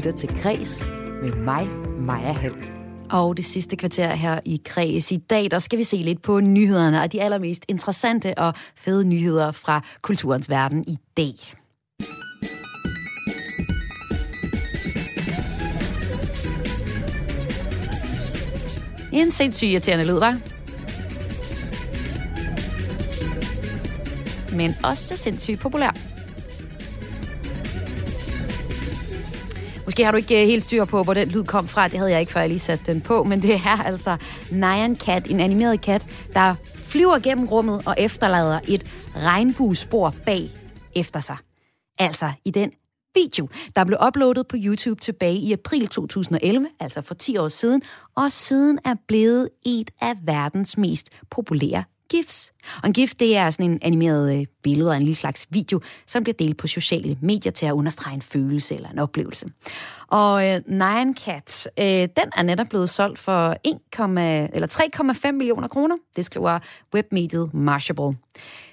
lytter til Græs med mig, Maja Hall. Og det sidste kvarter her i Græs i dag, der skal vi se lidt på nyhederne og de allermest interessante og fede nyheder fra kulturens verden i dag. En sindssygt irriterende lyd, var. Men også sindssygt populær. Måske har du ikke øh, helt styr på, hvor den lyd kom fra. Det havde jeg ikke, før jeg lige satte den på. Men det er altså Nyan Cat, en animeret kat, der flyver gennem rummet og efterlader et regnbuespor bag efter sig. Altså i den video, der blev uploadet på YouTube tilbage i april 2011, altså for 10 år siden, og siden er blevet et af verdens mest populære GIFs. Og en GIF, det er sådan en animeret øh, billede og en lille slags video, som bliver delt på sociale medier til at understrege en følelse eller en oplevelse. Og øh, Nine Cat, øh, den er netop blevet solgt for 1, eller 3,5 millioner kroner. Det skriver webmediet Mashable.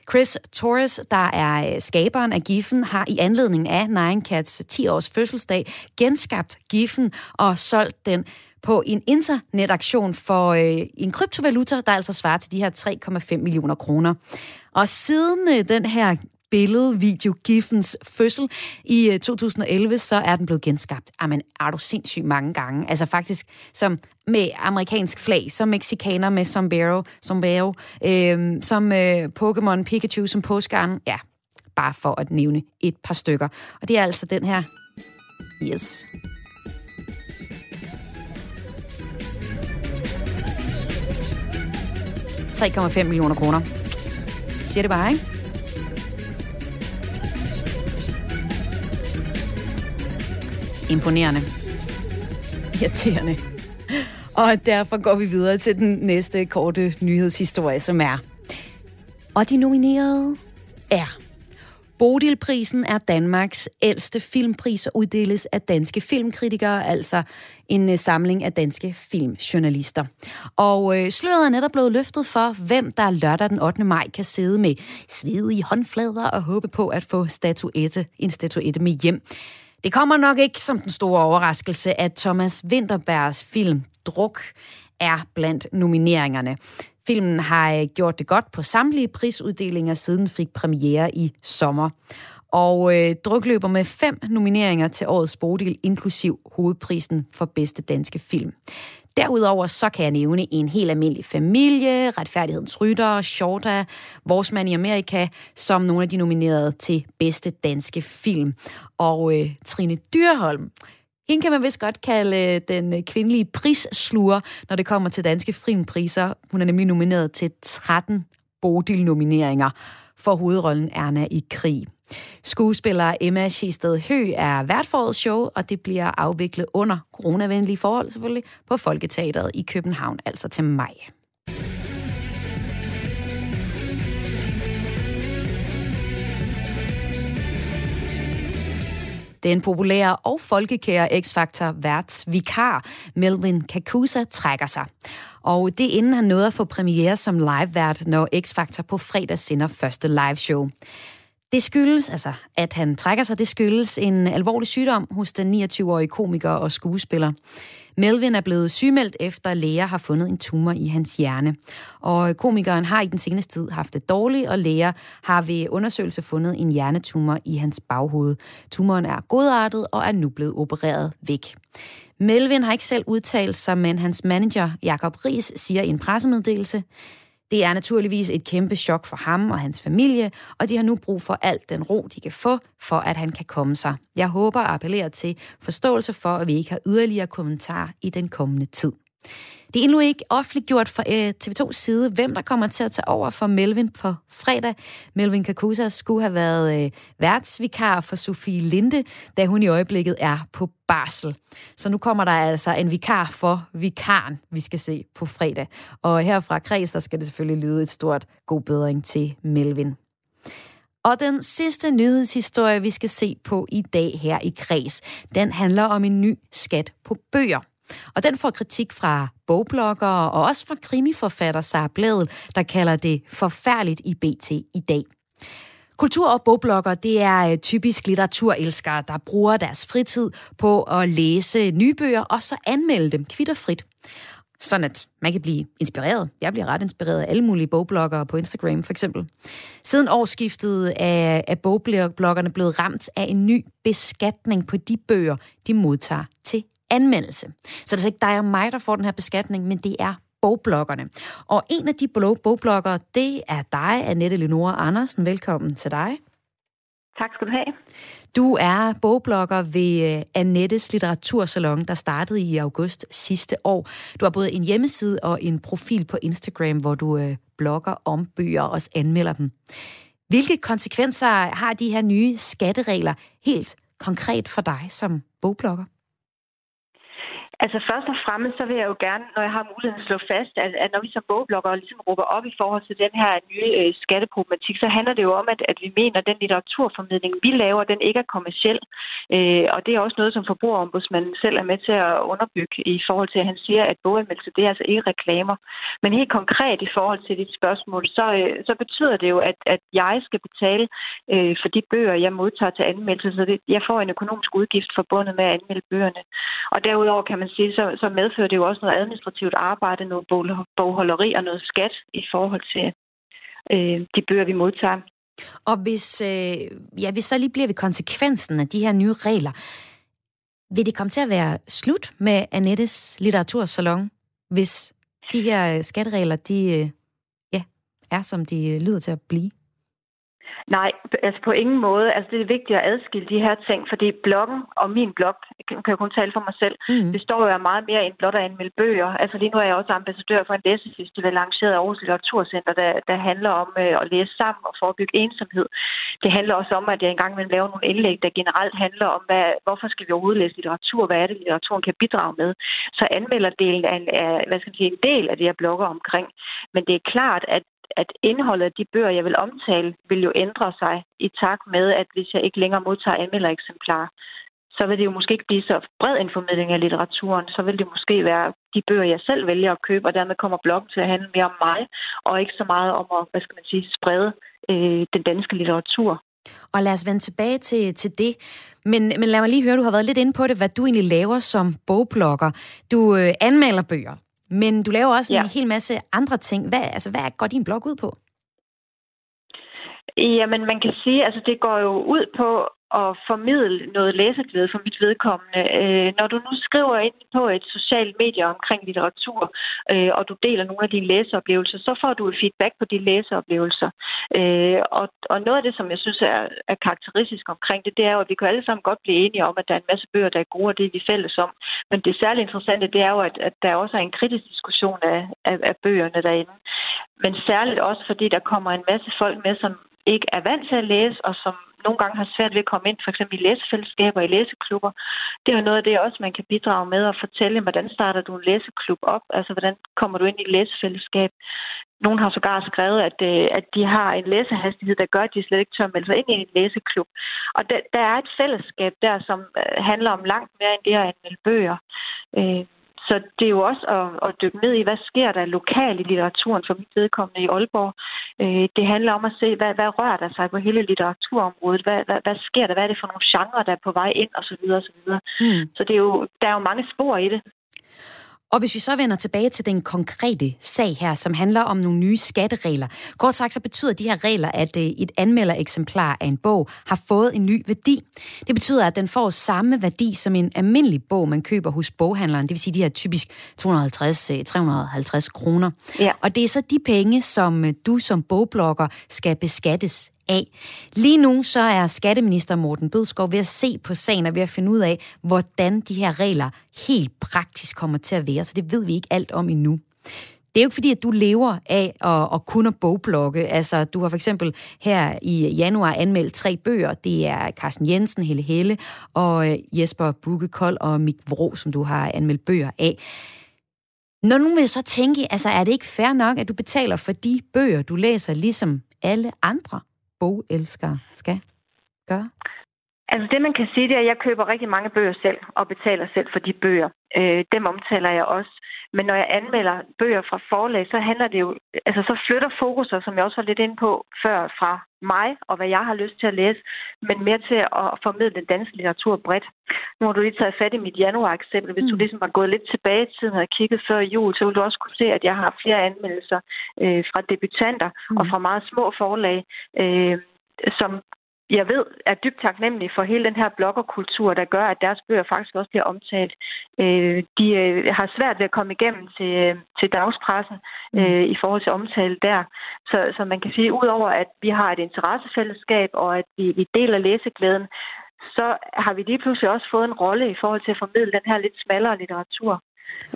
Chris Torres, der er øh, skaberen af GIF'en, har i anledning af Nine Cats 10-års fødselsdag genskabt GIF'en og solgt den på en internetaktion for øh, en kryptovaluta, der altså svarer til de her 3,5 millioner kroner. Og siden øh, den her billede, video, Giffens fødsel i øh, 2011, så er den blevet genskabt. Ah, Jamen, er du sindssygt mange gange. Altså faktisk som med amerikansk flag, som mexikaner med sombrero, sombrero øh, som øh, Pokémon Pikachu, som postgarn. Ja, bare for at nævne et par stykker. Og det er altså den her. Yes. 3,5 millioner kroner. Siger det bare, ikke? Imponerende. Irriterende. Og derfor går vi videre til den næste korte nyhedshistorie, som er... Og de nominerede er Bodilprisen er Danmarks ældste filmpris og uddeles af danske filmkritikere, altså en øh, samling af danske filmjournalister. Og øh, sløret er netop blevet løftet for, hvem der lørdag den 8. maj kan sidde med svedige håndflader og håbe på at få statuette, en statuette med hjem. Det kommer nok ikke som den store overraskelse, at Thomas Winterbergs film Druk er blandt nomineringerne. Filmen har øh, gjort det godt på samtlige prisuddelinger siden fik premiere i sommer. Og øh, druk løber med fem nomineringer til årets Bodil, inklusiv hovedprisen for bedste danske film. Derudover så kan jeg nævne en helt almindelig familie, Retfærdighedens Rytter, Shorta, Vores Mand i Amerika, som nogle af de nominerede til bedste danske film. Og øh, Trine Dyrholm, hende kan man vist godt kalde øh, den øh, kvindelige prissluger, når det kommer til danske filmpriser. Hun er nemlig nomineret til 13 Bodil-nomineringer for hovedrollen Erna i krig. Skuespiller Emma Schisted Hø er vært forårets show, og det bliver afviklet under coronavenlige forhold selvfølgelig på Folketeateret i København, altså til maj. Den populære og folkekære X-Factor værts vikar Melvin Kakusa trækker sig. Og det inden han nåede at få premiere som live-vært, når X-Factor på fredag sender første live-show. Det skyldes, altså, at han trækker sig, det skyldes en alvorlig sygdom hos den 29-årige komiker og skuespiller. Melvin er blevet sygemeldt efter læger har fundet en tumor i hans hjerne. Og komikeren har i den seneste tid haft det dårligt, og læger har ved undersøgelse fundet en hjernetumor i hans baghoved. Tumoren er godartet og er nu blevet opereret væk. Melvin har ikke selv udtalt sig, men hans manager Jakob Ries siger i en pressemeddelelse, det er naturligvis et kæmpe chok for ham og hans familie, og de har nu brug for alt den ro, de kan få, for at han kan komme sig. Jeg håber og appellerer til forståelse for, at vi ikke har yderligere kommentarer i den kommende tid. Det er endnu ikke offentliggjort fra øh, TV2's side, hvem der kommer til at tage over for Melvin på fredag. Melvin Kakusa skulle have været øh, værtsvikar for Sofie Linde, da hun i øjeblikket er på barsel. Så nu kommer der altså en vikar for vikaren, vi skal se på fredag. Og her fra Kreds, der skal det selvfølgelig lyde et stort god bedring til Melvin. Og den sidste nyhedshistorie, vi skal se på i dag her i Kreds, den handler om en ny skat på bøger. Og den får kritik fra bogbloggere og også fra krimiforfatter Sara Blædel, der kalder det forfærdeligt i BT i dag. Kultur- og bogblogger, det er øh, typisk litteraturelskere, der bruger deres fritid på at læse nye bøger og så anmelde dem kvitterfrit. Sådan at man kan blive inspireret. Jeg bliver ret inspireret af alle mulige bogbloggere på Instagram for eksempel. Siden årsskiftet er, er bogbloggerne blevet ramt af en ny beskatning på de bøger, de modtager til anmeldelse. Så det er altså ikke dig og mig, der får den her beskatning, men det er bogbloggerne. Og en af de bogbloggere, det er dig, Annette Lenore Andersen. Velkommen til dig. Tak skal du have. Du er bogblogger ved øh, Annettes Litteratursalon, der startede i august sidste år. Du har både en hjemmeside og en profil på Instagram, hvor du øh, blogger om bøger og også anmelder dem. Hvilke konsekvenser har de her nye skatteregler helt konkret for dig som bogblogger? Altså først og fremmest, så vil jeg jo gerne, når jeg har muligheden, slå fast, at, at når vi som bogbloggere ligesom råber op i forhold til den her nye øh, skatteproblematik, så handler det jo om, at, at vi mener, at den litteraturformidling, vi laver, den ikke er kommersiel. Øh, og det er også noget, som forbrugerombudsmanden selv er med til at underbygge i forhold til, at han siger, at boganmeldelse, det er altså ikke reklamer. Men helt konkret i forhold til dit spørgsmål, så, øh, så betyder det jo, at, at jeg skal betale øh, for de bøger, jeg modtager til anmeldelse, så det, jeg får en økonomisk udgift forbundet med at anmelde bøgerne. Og derudover kan man man sige, så, så medfører det jo også noget administrativt arbejde, noget bogholderi og noget skat i forhold til øh, de bøger, vi modtager. Og hvis, øh, ja, hvis så lige bliver ved konsekvensen af de her nye regler, vil det komme til at være slut med Annettes litteratursalon, hvis de her skatteregler, de øh, ja, er som de øh, lyder til at blive? Nej, altså på ingen måde. Altså det er vigtigt at adskille de her ting, fordi bloggen og min blog, kan jeg kun tale for mig selv, mm. det står jo meget mere end blot at anmelde bøger. Altså lige nu er jeg også ambassadør for en læsefestival lanceret af Aarhus Litteraturcenter, der, der handler om øh, at læse sammen og forebygge ensomhed. Det handler også om, at jeg engang vil lave nogle indlæg, der generelt handler om, hvad, hvorfor skal vi overhovedet læse litteratur, hvad er det, litteraturen kan bidrage med. Så anmelderdelen er, en, er hvad skal man sige, en del af det, jeg blogger omkring. Men det er klart, at at indholdet af de bøger, jeg vil omtale, vil jo ændre sig i takt med, at hvis jeg ikke længere modtager anmeldereksemplarer, så vil det jo måske ikke blive så bred en formidling af litteraturen. Så vil det måske være de bøger, jeg selv vælger at købe, og dermed kommer bloggen til at handle mere om mig, og ikke så meget om at, hvad skal man sige, sprede øh, den danske litteratur. Og lad os vende tilbage til, til det. Men, men lad mig lige høre, du har været lidt inde på det, hvad du egentlig laver som bogblogger. Du øh, anmelder bøger, men du laver også ja. en hel masse andre ting. Hvad, altså, hvad går din blog ud på? Jamen, man kan sige, altså det går jo ud på at formidle noget læseglæde for mit vedkommende. Øh, når du nu skriver ind på et socialt medie omkring litteratur, øh, og du deler nogle af dine læseoplevelser, så får du et feedback på de læseoplevelser. Øh, og, og noget af det, som jeg synes er, er karakteristisk omkring det, det er jo, at vi kan alle sammen godt blive enige om, at der er en masse bøger, der er gode, og det er vi fælles om. Men det særligt interessante, det er jo, at, at der også er en kritisk diskussion af, af, af bøgerne derinde. Men særligt også, fordi der kommer en masse folk med, som ikke er vant til at læse, og som nogle gange har svært ved at komme ind, for eksempel i læsefællesskaber, i læseklubber. Det er jo noget af det også, man kan bidrage med at fortælle, hvordan starter du en læseklub op? Altså, hvordan kommer du ind i et læsefællesskab? Nogle har sågar skrevet, at, øh, at de har en læsehastighed, der gør, at de slet ikke tør melde sig ind i en læseklub. Og der, der er et fællesskab der, som øh, handler om langt mere end det at anmelde bøger. Øh, så det er jo også at, at dykke ned i, hvad sker der lokalt i litteraturen for mit vedkommende i Aalborg. Øh, det handler om at se, hvad, hvad rører der sig på hele litteraturområdet? Hvad, hvad, hvad sker der? Hvad er det for nogle genrer, der er på vej ind? Og så videre, og så videre. Mm. Så det er jo, der er jo mange spor i det. Og hvis vi så vender tilbage til den konkrete sag her, som handler om nogle nye skatteregler. Kort sagt så betyder de her regler, at øh, et anmeldereksemplar af en bog har fået en ny værdi. Det betyder, at den får samme værdi som en almindelig bog, man køber hos boghandleren. Det vil sige, de her typisk 250-350 kroner. Ja. Og det er så de penge, som øh, du som bogblogger skal beskattes af. Lige nu så er skatteminister Morten Bødskov ved at se på sagen og ved at finde ud af, hvordan de her regler helt praktisk kommer til at være, så det ved vi ikke alt om endnu. Det er jo ikke fordi, at du lever af at, at kunne bogblogge. Altså, du har for eksempel her i januar anmeldt tre bøger. Det er Carsten Jensen, Helle Helle og øh, Jesper Bukekold og Mik Vrå, som du har anmeldt bøger af. Når nu vil så tænke, altså er det ikke fair nok, at du betaler for de bøger, du læser, ligesom alle andre bogelskere skal gøre? Altså det, man kan sige, det er, at jeg køber rigtig mange bøger selv og betaler selv for de bøger. Øh, dem omtaler jeg også. Men når jeg anmelder bøger fra forlag, så handler det jo, altså så flytter fokus, som jeg også var lidt ind på før, fra mig og hvad jeg har lyst til at læse, men mere til at formidle den danske litteratur bredt. Nu har du lige taget fat i mit januar-eksempel. Hvis mm. du ligesom var gået lidt tilbage i tiden og kigget før jul, så vil du også kunne se, at jeg har flere anmeldelser øh, fra debutanter mm. og fra meget små forlag, øh, som jeg ved, er dybt taknemmelig for hele den her bloggerkultur, der gør, at deres bøger faktisk også bliver omtalt. Øh, de øh, har svært ved at komme igennem til, øh, til dagspressen mm. øh, i forhold til omtale der. Så, så man kan sige, udover at vi har et interessefællesskab, og at vi, vi deler læseglæden, så har vi lige pludselig også fået en rolle i forhold til at formidle den her lidt smallere litteratur.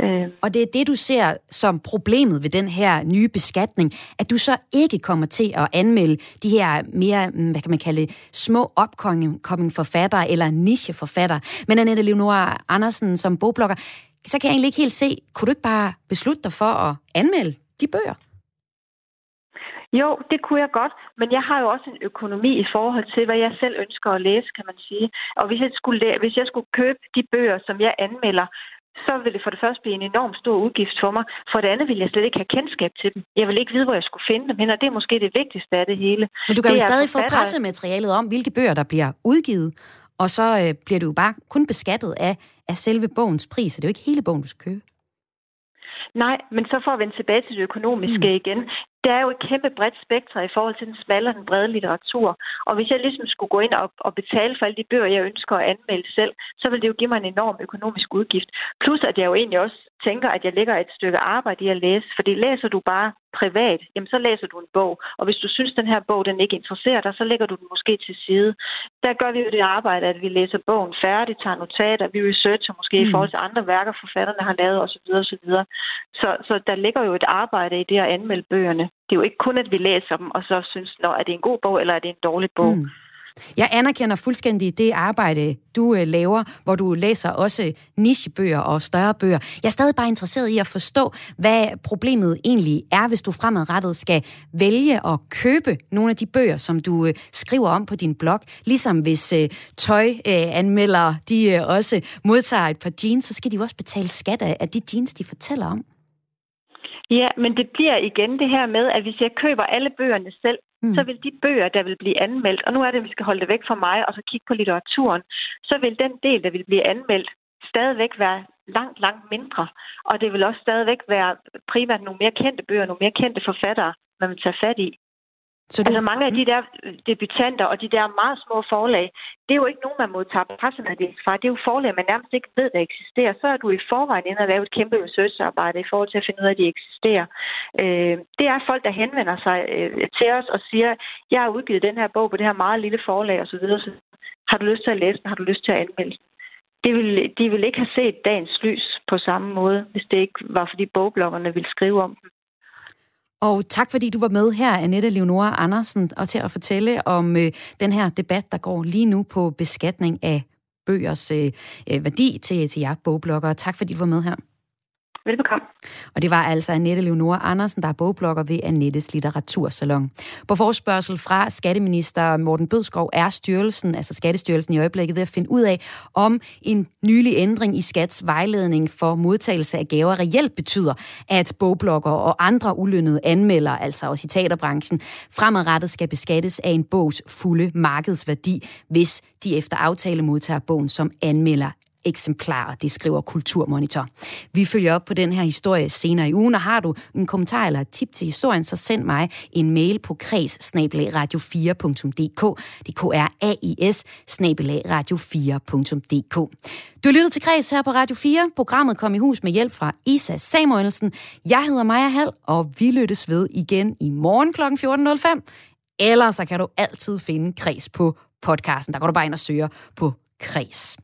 Øh. Og det er det, du ser som problemet ved den her nye beskatning, at du så ikke kommer til at anmelde de her mere, mm, hvad kan man kalde små upcoming forfattere eller nicheforfattere. Men Annette Leonora Andersen som bogblogger, så kan jeg egentlig ikke helt se, kunne du ikke bare beslutte dig for at anmelde de bøger? Jo, det kunne jeg godt, men jeg har jo også en økonomi i forhold til, hvad jeg selv ønsker at læse, kan man sige. Og hvis jeg skulle, hvis jeg skulle købe de bøger, som jeg anmelder, så vil det for det første blive en enorm stor udgift for mig. For det andet vil jeg slet ikke have kendskab til dem. Jeg vil ikke vide, hvor jeg skulle finde dem hen, og det er måske det vigtigste af det hele. Men du kan jo stadig få pressematerialet om, hvilke bøger, der bliver udgivet, og så øh, bliver du jo bare kun beskattet af, af selve bogens pris, så det er jo ikke hele bogen, du skal købe. Nej, men så for at vende tilbage til det økonomiske mm. igen. Der er jo et kæmpe bredt spektrum i forhold til den smalle og den brede litteratur. Og hvis jeg ligesom skulle gå ind og, og betale for alle de bøger, jeg ønsker at anmelde selv, så vil det jo give mig en enorm økonomisk udgift. Plus at jeg jo egentlig også tænker, at jeg lægger et stykke arbejde i at læse. Fordi læser du bare privat, jamen så læser du en bog. Og hvis du synes, den her bog den ikke interesserer dig, så lægger du den måske til side. Der gør vi jo det arbejde, at vi læser bogen færdig, tager notater, vi researcher måske mm. i forhold til andre værker, forfatterne har lavet osv. osv. Så, så der ligger jo et arbejde i det at anmelde bøgerne. Det er jo ikke kun, at vi læser dem, og så synes, når er det en god bog, eller er det en dårlig bog. Mm. Jeg anerkender fuldstændig det arbejde, du øh, laver, hvor du læser også nichebøger og større bøger. Jeg er stadig bare interesseret i at forstå, hvad problemet egentlig er, hvis du fremadrettet skal vælge at købe nogle af de bøger, som du øh, skriver om på din blog. Ligesom hvis øh, tøjanmeldere, de øh, også modtager et par jeans, så skal de jo også betale skat af de jeans, de fortæller om. Ja, men det bliver igen det her med, at hvis jeg køber alle bøgerne selv, mm. så vil de bøger, der vil blive anmeldt, og nu er det, at vi skal holde det væk fra mig og så kigge på litteraturen, så vil den del, der vil blive anmeldt, stadigvæk være langt, langt mindre. Og det vil også stadigvæk være primært nogle mere kendte bøger, nogle mere kendte forfattere, man vil tage fat i. Så du... Altså mange af de der debutanter og de der meget små forlag, det er jo ikke nogen, man modtager pressemeddelelse fra. Det er jo forlag, man nærmest ikke ved, der eksisterer. Så er du i forvejen inde og lave et kæmpe researcharbejde i forhold til at finde ud af, at de eksisterer. Øh, det er folk, der henvender sig øh, til os og siger, jeg har udgivet den her bog på det her meget lille forlag osv. Så har du lyst til at læse den? Har du lyst til at anmelde den? Det vil, de vil ikke have set dagens lys på samme måde, hvis det ikke var, fordi bogbloggerne ville skrive om dem. Og tak fordi du var med her, Annette Leonora Andersen, og til at fortælle om øh, den her debat, der går lige nu på beskatning af bøgers øh, øh værdi til, til jer bogbloggere. Tak fordi du var med her. Velbekomme. Og det var altså Annette Leonora Andersen, der er bogblogger ved Annettes Litteratursalon. På forspørgsel fra skatteminister Morten Bødskov er styrelsen, altså Skattestyrelsen i øjeblikket, ved at finde ud af, om en nylig ændring i Skats vejledning for modtagelse af gaver reelt betyder, at bogblogger og andre ulønnede anmelder, altså også i teaterbranchen, fremadrettet skal beskattes af en bogs fulde markedsværdi, hvis de efter aftale modtager bogen som anmelder eksemplarer, det skriver Kulturmonitor. Vi følger op på den her historie senere i ugen, og har du en kommentar eller et tip til historien, så send mig en mail på kreds radio4.dk. Det er a i s radio4.dk. Du lytter til Kreds her på Radio 4. Programmet kom i hus med hjælp fra Isa Samuelsen. Jeg hedder Maja Hall, og vi lyttes ved igen i morgen kl. 14.05 eller så kan du altid finde Kreds på podcasten. Der går du bare ind og søger på Kreds.